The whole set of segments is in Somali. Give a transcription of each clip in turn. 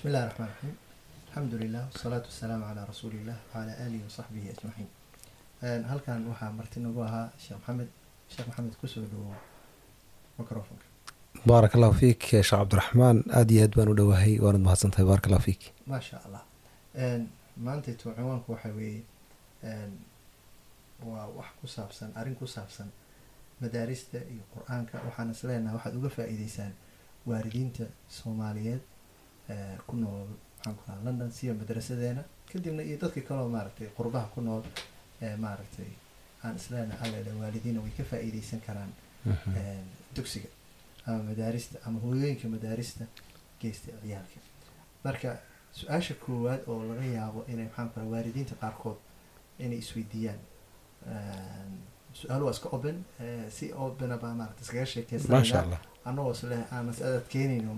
بسم الله الرحمن الرحيم الحمد لله والصلاة والسلام على رسول الله وعلى آله وصحبه أجمعين Een, halkan waxaa marti nagu ahaa sheekh maxamed sheekh maxamed kusoo dhawo microfonka baarak allahu fiik sheekh cabdiraxmaan aada iyo aad baan u dhowahay waanad mahadsantahay baarak allahu fiik maasha allah Een, maantayto cinwaanku waxaa weeye een, waa wax ku saabsan arrin ku saabsan madaarista iyo qur-aanka waxaan is leenahay waxaad uga faa'iideysaan waalidiinta soomaaliyeed ee, ku nool maxaan ku rahaa london siya madrasadeena. Kadibna iyo dadka kaloo maaragtay qurbaha ku nool ee maaragtay aan isleenahay allele waalidiina way ka faa'iideysan karaan een, dugsiga ama madaarista ama hooyooyinka madaarista geysta ciyaalka. Marka su'aasha koowaad oo laga yaabo inay maxaan ku rahaa waalidiinta qaarkood inay isweydiiyaan su'aal waa iska open si opena baa maaragtay iskaga maasha allah annagoo isle aan mas'alad keenayno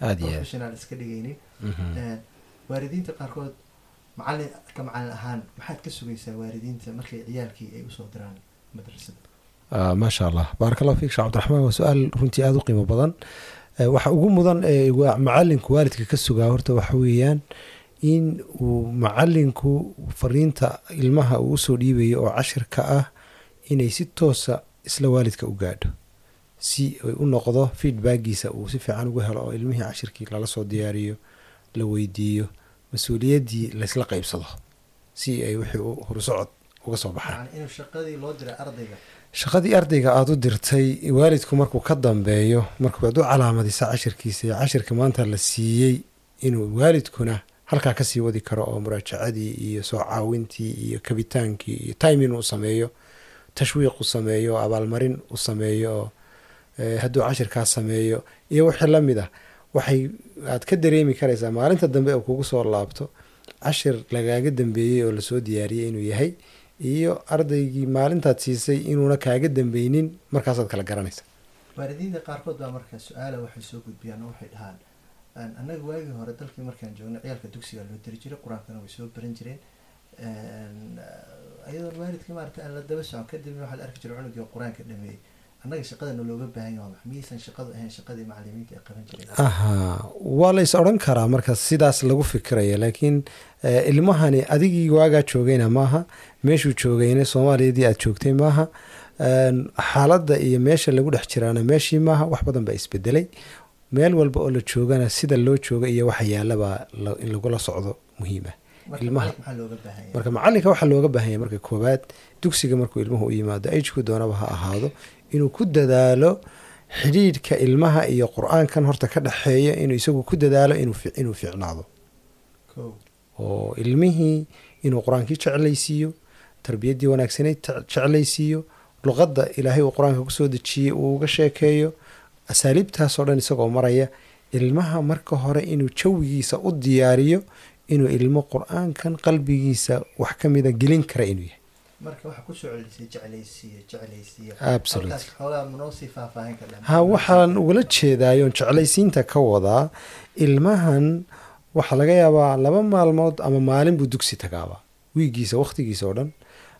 aad professional iska dhigaynin. Mhm. Een, waalidiinta qaarkood macallin ka macallin ahaan maxaad ka sugaysaa waalidiinta markay ciyaalkii ay u soo diraan madrasada? Ah, maasha allah baarak allahu fiik sheekh cabdiraxmaan waa su'aal runtii aada u qiimo badan. Eh, waxa ugu mudan ee macalinku waalidka ka sugaa horta waxa weeyaan in uu macalinku fariinta ilmaha uu u soo dhiibayo oo cashirka ah inay si toosa isla waalidka u gaadho si ay u noqdo feedbackiisa uu si fiican ugu helo oo ilmihii cashirkii lala soo diyaariyo la weydiiyo mas'uuliyaddii laysla qaybsado si ay wixii u horsocod uga soo baxaan. Shaqadii ardayga. Aada u dirtay waalidku markuu ka dambeeyo markuu aad u calaamadisa cashirkiisa iyo cashirka maanta la siiyey inuu waalidkuna halkaa ka sii wadi karo oo muraajacadii iyo soo caawintii iyo kabitaankii iyo timing uu sameeyo tashwiiq u sameeyo abaalmarin u sameeyo oo hadduu cashirkaa sameeyo. Iyo wixii la mid ah waxay aad ka dareemi karaysaa maalinta dambe oo kugu soo laabto cashir lagaaga dambeeyey oo la soo diyaariyey inuu yahay iyo ardaygii maalintaad siisay inuuna kaaga dambeynin markaasaad kala garanaysa. Waalidiinta qaarkood baa marka su'aala waxay soo gudbiyaan oo waxay dhahaan "Een, annaga waagii hore dalkii markaan joogno ciyaalka dugsiga loo diri jiray qur'aankana way soo baran jireen. Een, ayadoon waalidkii maarata aan la daba socon kadibna waxaa la arki jiray cunugii qur'aanka dhameeyey annaga shaqadana looga baahan yahay miyaysan shaqadu ahayn shaqadii macalimiinta ay qaban jireen aha. Waa la is odhan karaa marka sidaas lagu fikiraya laakiin eh, ilmahani adigii waagaa joogayna maaha meeshuu joogayna soomaaliyadii aad joogtay maaha Een, xaaladda iyo meesha lagu dhex jiraana meeshii maaha wax badan baa isbedelay. Meel walba oo la joogana sida loo jooga iyo waxa yaalabaa la- in lagula socdo muhiima. Ilmaha- marka macalinka waxaa looga baahan yahay marka koowaad dugsiga markuu ilmuhu u yimaado ajku doonaba ha ahaado inuu ku dadaalo xidhiidhka ilmaha iyo qur'aankan horta ka dhexeeya inuu isagu ku dadaalo inuu fi- inuu fiicnaado. Kow oo ilmihii inuu qur'aankii jeclaysiiyo tarbiyaddii wanaagsaneyd jeclaysiiyo luqadda ilaahay uu qur'aanka ku soo dejiyey uu uga sheekeeyo asaaliibtaasoo dhan isagoo maraya ilmaha marka hore inuu jawigiisa u diyaariyo inuu ilmo qur'aankan qalbigiisa wax ka mida gelin kara inuu yahay marka celisay manoo sii faahfaahin ka dhan ha waxaan ugala jeedaayoon jeclaysiinta ka wadaa ilmahan waxaa laga yaabaa laba maalmood ama maalin buu dugsi tagaaba. Wiigiisa wakhtigiisa oo dhan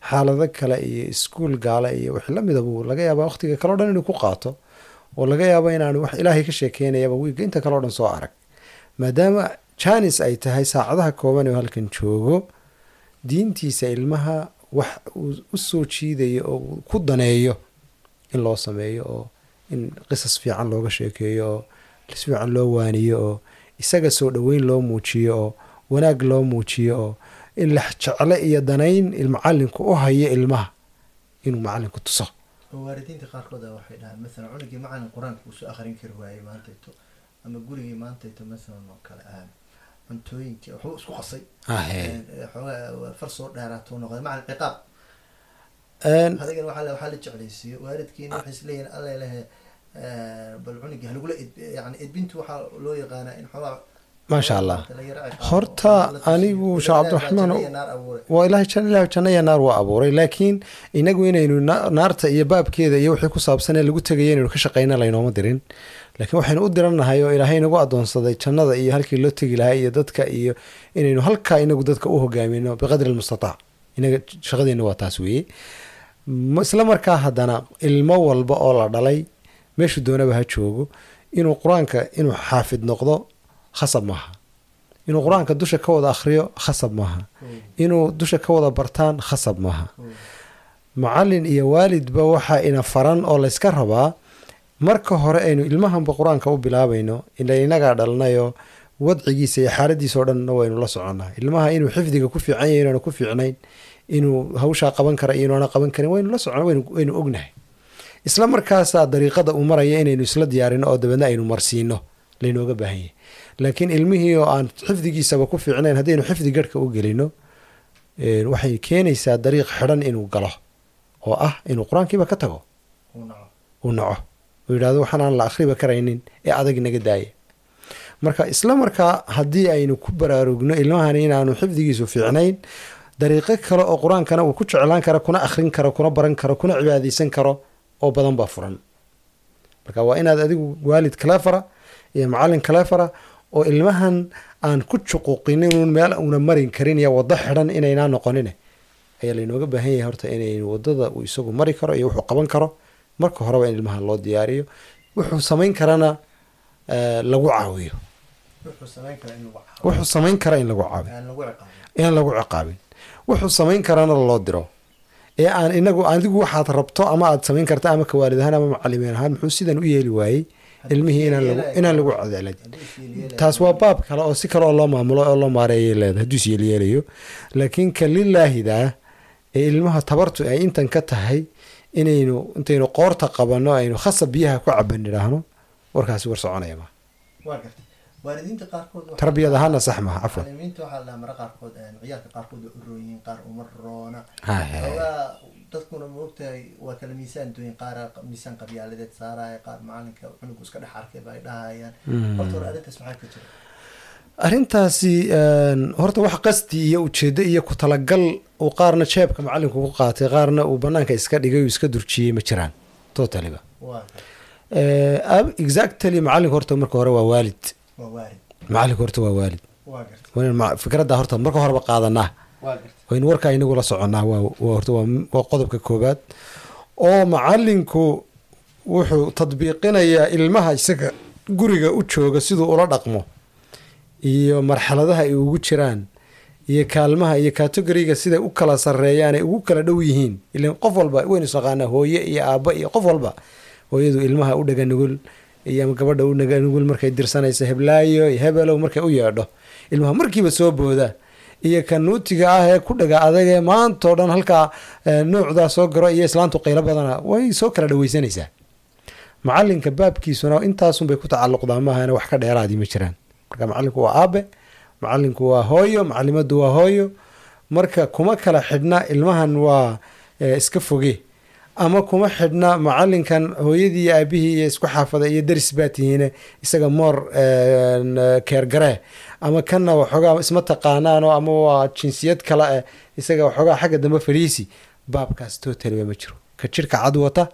xaalado kale iyo iskuul gaale iyo wixii la mida buu laga yaabaa wakhtiga kale o dhan inuu ku qaato oo laga yaabo inaanu wax ilaahay ka sheekeynayaba wiigga inta kale o dhan soo arag. Maadaama janis ay tahay saacadaha kooban oo halkan joogo diintiisa ilmaha wax uu u jiidayo oo uu ku daneeyo in loo sameeyo oo in qisas fiican looga sheekeeyo oo si fiican loo waaniyo oo isaga soo dhoweyn loo muujiyo oo wanaag loo muujiyo oo in la jecle iyo danayn macalinku u hayo ilmaha inuu macalinku tuso. Waalidiinta qaarkood waxay dhahaan masalan cunugii macalin qur'aanka uu soo akhrin kari waayey maantayto ama gurigii maantayto masalan oo kale ah cuntooyinkii waxbuu isku qasay ee, xoogaa far soo dheeraatuu noqday. Macalin ciqaab. Adigana la- waxaa la jeclaysiiyo waalidkiina waxay isleeyihin alla lehe bal cunugii halagula yani edbintu waxaa loo yaqaanaa in xoogaa maasha allah Horta, anigu Sheekh Cabdiraxmaan, waa ilaahay jan ilaah janno naar waa abuuray laakiin inagu inaynu na- naarta iyo baabkeeda iyo wixii ku saabsan ee lagu tegaya inaynu ka shaqayna laynooma dirin. Laakiin waxaynu u dirannahay oo ilaahay nagu adoonsaday jannada iyo halkii loo tegi lahaa iyo dadka iyo inaynu halkaa inagu dadka u hogaamino biqadri almustataac inaga shaqadeenna waa taas weeye. Isla markaa haddana ilmo walba oo la dhalay meeshuu doonaba ha joogo inuu qur'aanka inuu xaafid noqdo khasab maaha. Inuu qur'aanka dusha ka wada akhriyo khasab maaha. Inuu dusha ka wada bartaan khasab maaha. Macalin iyo waalidba waxaa ina faran oo layska rabaa marka hore aynu ilmahanba qur'aanka u bilaabayno ila inagaa dhalnayo wadcigiisa iyo xaaladiisa dhanna waynu la soconnaa ilmaha inuu xifdiga ku fiican yahay inaanu ku fiicnayn inuu hawshaa qaban kara iyo inaana qaban karin waynu la socona waynu ognahay. Isla markaasaa dariiqada uu maraya inaynu isla diyaarino oo dabeedna aynu marsiino laynooga baahan yahay laakiin ilmihii oo aan xifdigiisaba ku fiicnayn haddaynu xifdi garhka u gelino waxay keenaysaa dariiq xidhan inuu galo oo ah inuu qur'aankiiba ka tago. Uu naco. Uu yidhahdo waxaan aan la akhriba karaynin ee adag naga daaya marka isla markaa haddii aynu ku baraarugno ilmahani inaanu xifdigiisu fiicnayn dariiqo kale oo qur'aankana uu ku jeclaan karo kuna akhrin karo kuna baran karo kuna cibaadaysan karo oo badan baa furan. Marka waa inaad adigu waalid kalefara iyo macalin kalefara oo ilmahan aan ku juquuqinin meel una marin karin iyo wado xidhan inaynaa noqonin. Ayaa laynooga baahan yahay horta inaynu waddada uu isagu mari karo iyo wuxuu qaban karo. Marka horeba in ilmahan loo diyaariyo. Wuxuu samayn karana lagu caawiyo. Wuxuu samayn kara in lagu caawiyo. In lagu ciqaabin. Wuxuu samayn karana loo diro. Ee aan inagu adigu waxaad rabto ama aad samayn karta ama kawaalid ahaan ama macalimiin ahaan muxuu sidan u yeeli waayey ilmihii inaan lagu cadaalad taas waa baab kale oo si kale oo loo maamulo oo loo maareeyay leedahay hadduu is yeelyeelayo laakiin ka lilaahidaa ee ilmaha tabartu ay intan ka tahay inaynu intaynu qoorta qabanno aynu khasab biyaha ku caban idhaahno warkaasi war soconaya ma. Waalidiinta qaarkood tarbiyad ahaana sax maha cafwan waxaa la mara qaarkood ciyaalka qaarkood waa qaar uma roona dadkuna maogtahay waa kala miisaan dooyin qaar miisaan qabyaaladeed saaraya qaar macalinka cunugu iska dhex arkay ba ay dhahayaan horta hore arrintaas maxaa ka jira? Arrintaasi horta wax qasdi iyo ujeedo iyo ku talagal uu qaarna jeebka macalinku ku qaatay qaarna uu banaanka iska dhigay uu iska durjiyey ma jiraan. Totaliba waa. Eh, ab- exactly macalinku horta marka hore waa waalid. Macalinku horta waa waalid. Fikradda horta marka horeba qaadanaa waynu warkaa inagu la waa horta waa qodobka koobaad. Oo macalinku wuxuu tadbiiqinayaa ilmaha isaga guriga u jooga siduu ula dhaqmo iyo marxaladaha ay ugu jiraan iyo kaalmaha iyo kategoriga siday u kala sareeyaan ay ugu kala dhow yihiin. Ilan qof walba waynu isnaqaanaa hooye iyo aabba iyo qof walba hooyadu ilmaha u dhaga nugul iyo ama gabadha u dhaga nugul markay dirsanaysa heblaayo iyo hebelow markay u yeedho. Ilmaha markiiba soo booda iyo ka nuutiga ah ee ku dhaga adagee maantao dhan halkaa eh, nuucdaa soo garo iyo islaantu qaylo badana way soo kala dhaweysanaysaa. Macalinka baabkiisuna intaasunbay ku tacalluqdaa maahana wax ka dheeraadii ma jiraan. Marka macalinku waa aabe macalinku waa hooyo macalimadu waa hooyo. Marka kuma kala xidhna ilmahan waa eh, iska foge ama kuma xidhna macalinkan hooyadii aabihii iyo isku xaafada iyo daris baa tihiine isaga moor keergaree ama kanna waxoogaa isma taqaanaano ama waa jinsiyad kale eh isaga waxoogaa xagga dambe fadhiisi baabkaas totaliba ma jiro. Ka jirhka cad wata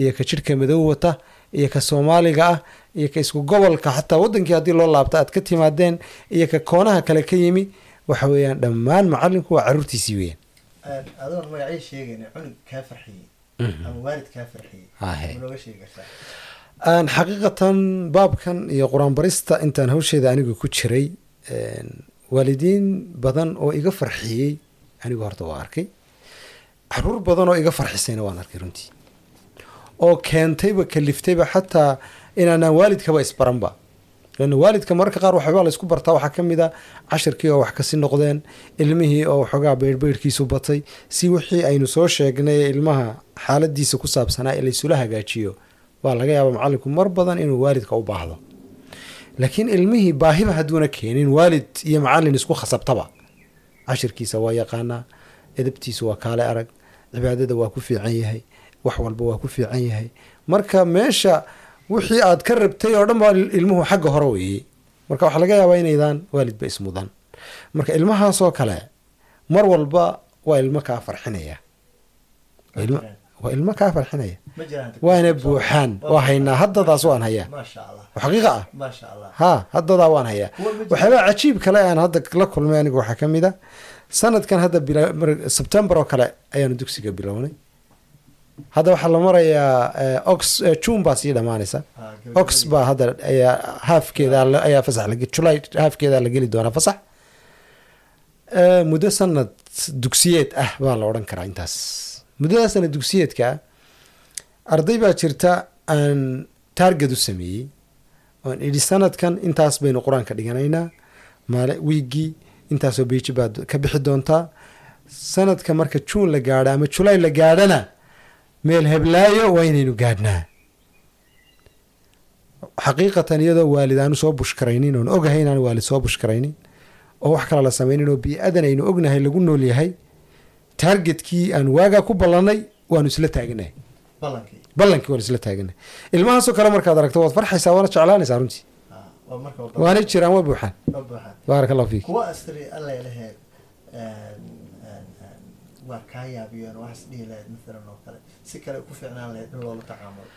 iyo ka jirhka madow wata iyo ka soomaaliga ah iyo ka isku gobolka xataa wadankii haddii loo laabta aad ka timaadeen iyo ka koonaha kale ka yimi waxa weeyaan dhammaan macalinku waa caruurtiisii weeyaan ama waalid kaa farxiyey nooga sheegi kartaa. Aan xaqiiqatan baabkan iyo qur'aan barista intaan hawsheeda anigu ku jiray waalidiin badan oo iga farxiyey anigu horta waa arkay. Caruur badan oo iga farxisayna waan arkay runtii. Oo keentayba kaliftayba xataa inaanaan waalidkaba isbaranba lanna waalidka mararka qaar waxbaa la isku bartaa. Waxaa ka mid a cashirkii oo wax kasi noqdeen ilmihii oo waxoogaa beyrbeyrkiisu batay. Si wixii aynu soo sheegnay ee ilmaha xaaladiisa ku saabsanaa ee laysula hagaajiyo waa laga yaaba macalinku mar badan inuu waalidka u baahdo. Laakiin ilmihii baahiba hadduuna keenin waalid iyo macalin isku khasabtaba. Cashirkiisa waa yaqaanaa edabtiisa waa kaale arag cibaadada waa ku fiican yahay wax walba waa ku fiican yahay. Marka meesha wixii aad ka rabtay oo dhan baa ilmuhu xagga hore weeyey marka waxaa laga yaabaa inaydaan waalidba ismudan marka ilmahaasoo kale mar walba waa ilmo kaa farxinaya. Waa ilmo- kaa farxinaya. Waana buuxaan. Waa haynaa haddadaas waan hayaa. Xaqiiqa ah? Ha haddadaa waan hayaa. Waxyaabaa cajiib kale aan hadda la kulmay aniga waxaa ka mid a. Sanadkan hadda sebtembar oo kale ayaanu dugsiga bilownay hadda waxaa la marayaa eh, ox eh, june baa sii dhammaanaysa. Ah, ox baa hadda ayaa haafkeeda ayaa fasax la july haafkeeda la geli doonaa fasax. Eh, muddo sanad dugsiyeed ah baa la odhan karaa intaas. Muddada sanad dugsiyeedka ah arday baa jirta aan taarget u sameeyey oon idhi sanadkan intaas baynu qur'aanka dhiganaynaa maali wiigii intaasoo beiji baad ka bixi doontaa. Sanadka marka juun la gaadho ama julay la gaadhana meel heblaayo waa inaynu gaadhnaa. Xaqiiqatan iyadoo waalid aanu soo bushkaraynin oon ogahay inaan waalid soo bushkaraynin oo wax kale la samaynin oo bii-adan aynu ognahay lagu nool yahay taargetkii aan waagaa ku ballannay waanu isla taaganahay ballankii. Waanu isla taaganahay ilmahaasoo kale markaad aragto waad farxaysaa waana jeclaanaysaa runtii. Ah, waa marka waa waanay jiraan waa buuxaan. Waa buuxaan. Baaraka allahu fiik kuwa astri alla lahayd waa kaa yaabiyeen wax isdhihi lahayd maalan oo kale. Si kale ku fiicnaan lahayd in loola tacaamulo.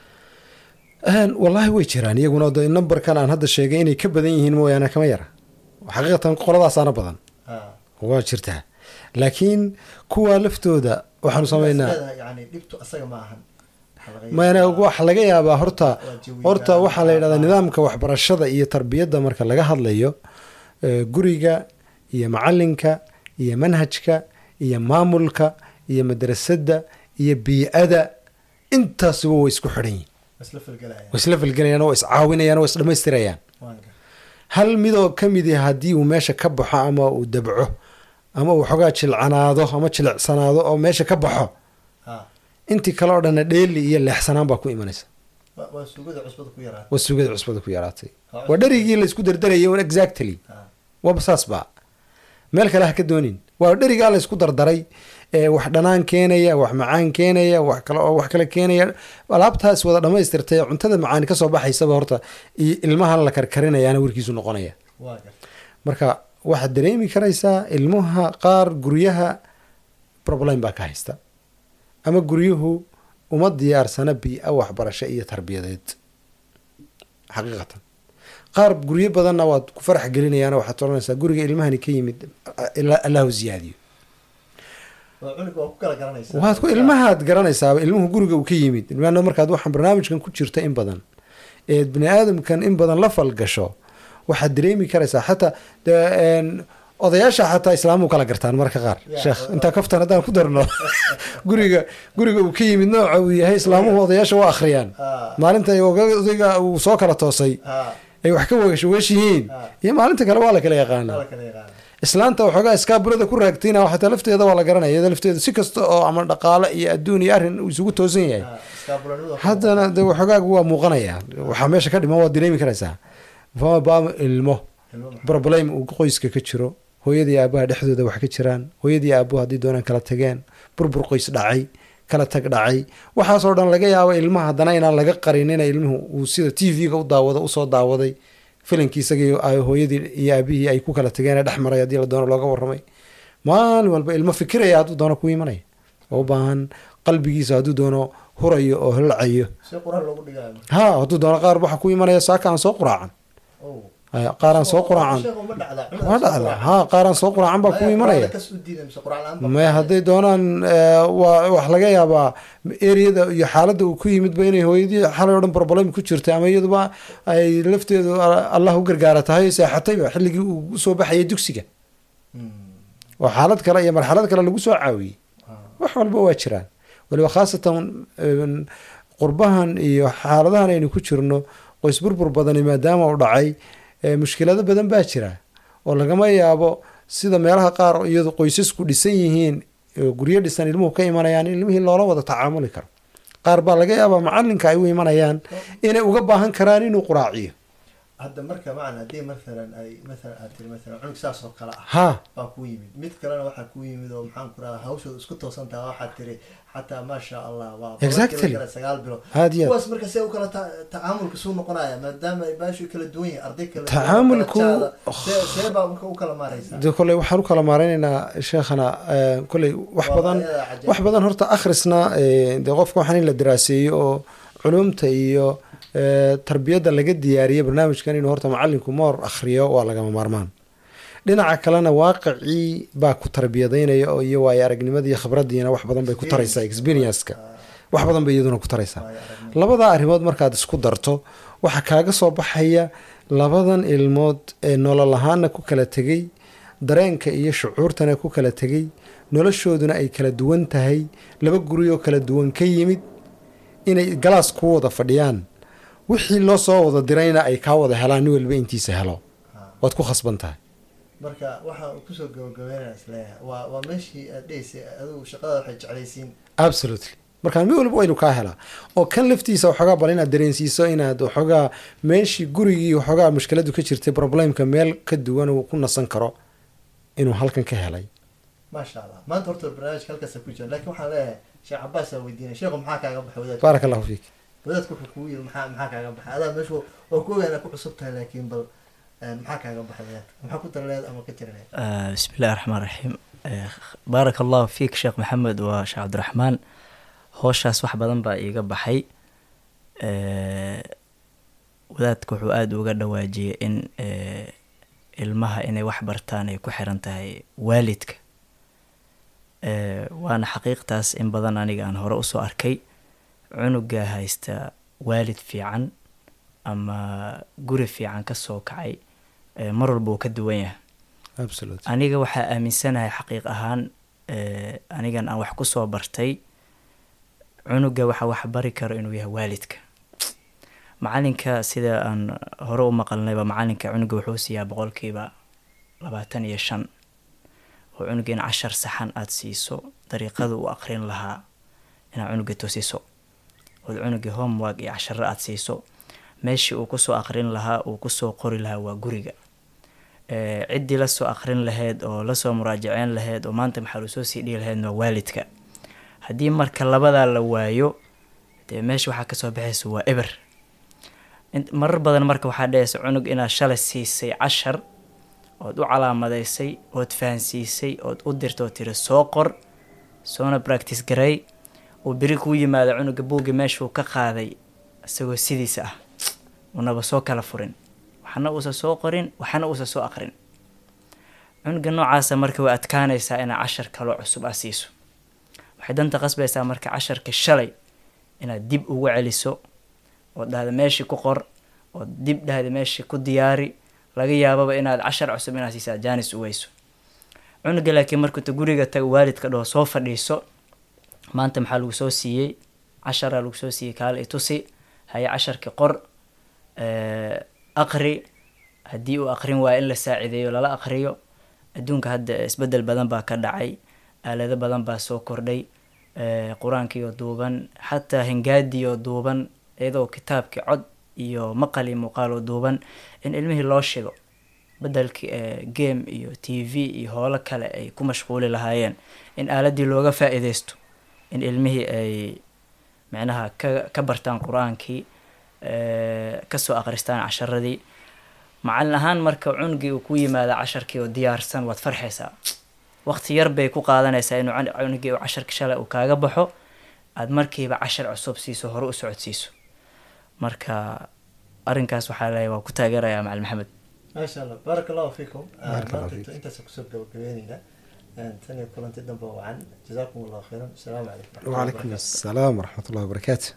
Wallaahi way jiraan iyaguna de numberkan aan hadda sheegay inay ka badan yihiin mooyaane kama yara. Xaqiiqatan qoladaasaana badan. Waa jirtaa laakiin kuwa laftooda waxaanu samaynaa Leedahay, yani dhibtu asaga ma ahan. Waxaa laga yaabaa- horta horta waxaa la yidhahdaa ah, nidaamka waxbarashada iyo tarbiyadda marka laga hadlayo guriga iyo macalinka iyo manhajka iyo maamulka iyo madrasadda iyo bii-ada intaasuba way isku xidhan yihiin isla falgelaya way isla falgelayaan oo iscaawinayaan oo isdhamaystirayaan waanka hal midoo ka mid yahay haddii uu meesha ka baxo ama uu dabco ama uu xoogaa jilcanaado ama jilicsanaado oo meesha ka baxo Ah. intii kale oo dhanna dheeli iyo leexsanaan baa ku imanaysa. Waa- sugada cusbada ku yaraatay. Waa sugada cusbada ku yaraatay. Waa waa dherigii la isku dardarayay exactly. Ah. waaba saas baa meel kale ha ka doonin. Waa dherigaa la isku dardaray ee wax dhanaan keenaya wax macaan keenaya wax kale oo wax kale keenaya. Alaabtaas wada dhammaystirtay cuntada macaani ka soo baxaysaba horta iyo ilmahan la karkarinayaana warkiisu noqonaya. Marka waxaad dareemi karaysaa ilmaha qaar guryaha problem baa ka haysta. Ama guryuhu uma diyaarsana bii-a waxbarasho iyo tarbiyadeed. Xaqiiqatan. Qaar guryo badanna waad ku farax gelinayaan waxaad oranaysaa guriga ilmahani ka yimid allahu ziyaadiyo waad ku ilmahaad garanaysaaba ilmuhu guriga uu ka yimid. Ilmaana markaad waxaan barnaamijkan ku jirta in badan eed bani aadamkan in badan la falgasho waxaad dareemi karaysaa xataa odayaasha xataa islaamu kala gartaan marka qaar. Sheekh intaa kaftan haddaan ku darno. Guriga guriga uu ka yimid nooca uu yahay islaamuhu odayaasha waa akhriyaan. Ah. maalinta odayga uu soo kala toosay Ah. ay wax ka yihiin. Ah. iyo maalinta kale waa la kala yaqaanaa waa islaanta waxoogaa iskaabulada ku raagtayna xataa lafteeda waa la garanaya lafteeda si kasta oo ama dhaqaale iyo adduun iyo arrin uu isugu toosan yahay. Ah, waa haddana de waxoogaagu waa muuqanaya. Waxaa meesha ka dhiman waad dareemi karaysaa. Fama baama ilmo. Problem uu qoyska ka jiro. Hooyadii aabaha dhexdooda wax ka jiraan. Hooyadii aabuhu haddii doonaan kala tageen. Burbur qoys dhacay kala tag dhacay. Waxaasoo dhan laga yaabo ilmaha haddana inaan laga qarinina ilmuhu uu sida t v-ga u daawado u soo daawaday filankii isagii hooyadii iyo aabihii ay ku kala tageen ee dhex maray haddii la doono looga warramay. Maalin walba ilmo fikiraya hadduu doono ku imanaya. Oo u baahan qalbigiisa hadduu doono hurayo oo marka. ha hadduu doono qaar waxa ku imanaya saaka aan soo quraacan Oh. Haya, qaar aan soo quraacan ma dhacda. ha qaar aan soo quraacan baa ku imanaya. u maya hadday doonaan eh, waa wax laga yaabaa ereyada iyo xaaladda uu ku yimidba inay hooyadii xalay o dhan problem ku jirtay ama iyaduba ay lafteedu allah u gargaara tahay seexatayba xilligii uu u soo baxayay dugsiga. Hmm. oo xaalad kale iyo marxalad kale lagu soo caawiyey. Ah. wax walba waa jiraan. Waliba khaasatan qurbahan iyo xaaladahan aynu ku jirno qoys burbur badani maadaama uu dhacay mushkilado badan baa jira oo lagama yaabo sida meelaha qaar iyadu qoysasku dhisan yihiin oo guryo dhisan ilmuhu ka imanayaan in ilmihii loola wada tacaamuli karo. Qaar baa laga yaabaa macalinka ay u imanayaan inay uga baahan karaan inuu quraaciyo hadda marka macan haddii maalan ay maalan aad tiri maalan cunug saas oo kale ah baa ku yimid. Mid kalena waxaa ku yimid oo maxaan ku rahdaa hawshooda isku toosan taha waxaad tiri xataa maasha allah waa Exactly. sagaal bilood. Kuwaas marka see u kala ta- tacaamulka suu noqonaya maadaama ay baashu kala duwan yihiin arday kala Tacaamulku- see baa marka u kala maaraysaa de koley waxaan u kala maaraynaynaa sheekhana eh, koley wax badan wax badan horta akhrisna eh, dee qofka waxaan in la daraaseeyo oo culumta iyo tarbiyadda laga diyaariyo barnaamijkan inuu horta macalinku moor akhriyo waa lagama maarmaan. Dhinaca kalena waaqicii baa ku tarbiyadaynaya iyo waayo aragnimadii khibraddiina wax badan bay ku taraysaa experience-ka. Wax badan bay iyaduna ku taraysaa. Labadaa arrimood markaad isku darto waxaa kaaga soo baxaya labadan ilmood ee nolol ahaana ku kala tegey dareenka iyo shucuurtana ku kala tegey noloshooduna ay kala duwan tahay laba guri oo kala duwan ka yimid inay galaas ku wada fadhiyaan wixii loo soo wada dirayna ay kaa wada helaan nin walba intiisa helo. Ha. waad ku khasban tahay. Marka waxa uu ku soo gabagabeynaya is leeyahay waa waa meeshii aad dhehaysay adigu shaqada waxay jeclaysiin. Absolutely. Markaa mid walba waynu kaa helaa. Oo kan laftiisa waxoogaa bal inaad dareensiiso inaad waxoogaa meeshii gurigii waxoogaa mushkiladu ka jirtay problemka meel ka duwan uu ku nasan karo inuu halkan ka helay. Maasha allah maanta horta barnaamijka halkaasa ku jira. Laakiin waxaan leeyahay sheekh cabaas aa weydiinay. Sheekhu maxaa kaaga baxay wadaadka? Baarak allahu fiik wadaadka wuxuu kugu yiri maxaa maxaa kaaga baxay adaa meesha waa ku ogaa ku cusub tahay laakiin bal maxaa kaaga baxay wadaadka maxaa ku taraleed ama ka taraleed bismillahi raxmaan raxiim baaraka allahu fiik sheekh maxamed waa sheekh cabdiraxmaan howshaas wax badan baa iiga baxay wadaadka wuxuu aada uga dhawaajiyay in ilmaha inay wax bartaan ay ku xiran tahay waalidka waana xaqiiqtaas in badan aniga aan hore u soo arkay cunuga haysta waalid fiican ama guri fiican ka soo kacay mar walba uu ka duwan yahay. Aniga waxaa aaminsanahay xaqiiq ahaan anigan aan wax ku soo bartay cunuga waxa wax bari karo inuu yahay waalidka. Macalinka sida aan hore u maqalnayba macalinka cunuga wuxuu siiyaa boqolkiiba labaatan iyo shan. Oo cunuga in cashar saxan aada siiso dariiqada uu aqrin lahaa inaad cunuga tosiso ood cunuga homework iyo casharo aada siiso meeshii uu ku soo aqrin lahaa uu ku soo qori lahaa waa guriga. Ciddii la soo aqrin lahayd oo la soo muraajaceyn lahayd oo maanta maxaa lusoo sii dhigi lahayd waa waalidka. Haddii marka labadaa la waayo dee meesha waxaa ka soo baxaysa waa eber. Marar badan marka waxaa dhehaysa cunug inaad shalay siisay cashar ood u calaamadaysay ood fahansiisay ood u dirta oo tiri soo qor soona practice garay uu beri kuu yimaado cunuga buugga meeshuu ka qaaday isagoo sidiisa ah. Unaba soo kala furin. Waxna uusa soo qorin waxna uusa soo aqrin. Cunuga noocaasa marka way adkaanaysaa inaad cashar kaloo cusub a siiso. Waxay danta qasbaysaa marka casharka shalay inaad dib ugu celiso ood dhahda meeshii ku qor ood dib dhahda meeshii ku diyaari laga yaababa inaad cashar cusub inaad siisaa jaanis uweyso cunuga laakiin markuuta guriga tago waalidka dhaho soo fadhiiso maanta maxaa lagu soo siiyey? casharaa lagu soo siiyey kaale itusi haye casharki qor eh, aqri haddii uu aqrin waayo in la saacideeyo lala aqriyo adduunka hadda isbeddel badan baa ka dhacay. Aalado badan baa soo kordhay. Eh, qur'aankiioo duuban xataa hingaadiioo duuban iyadoo kitaabkii cod iyo maqal iyo muuqaaloo duuban. In ilmihii loo shido bedelki eh, game iyo t v iyo howlo kale ay ku mashquuli lahaayeen. In aaladii looga faa-iideysto in ilmihii ay micnaha ka ka bartaan qur'aankii ka soo aqristaan casharadii macalin ahaan marka cunugii uu ku yimaada casharkii oo diyaarsan waad farxaysaa. Waqti yar bay ku qaadanaysaa inuu cun- cunugii uu casharka shalay uu kaaga baxo aada markiiba cashar cusub siiso hore u socodsiiso marka arrinkaas waxaa leeyahay waa ku taageerayaa macalin maxamed. Maasha allah baaraka allahu fiikum maanta fiik. intaas ku soo gabagabeynayna tan iyo kulanti dambe wacan jazaakum allahu khayran asalaamu calaykum وعليكم السلام ورحمة الله وبركاته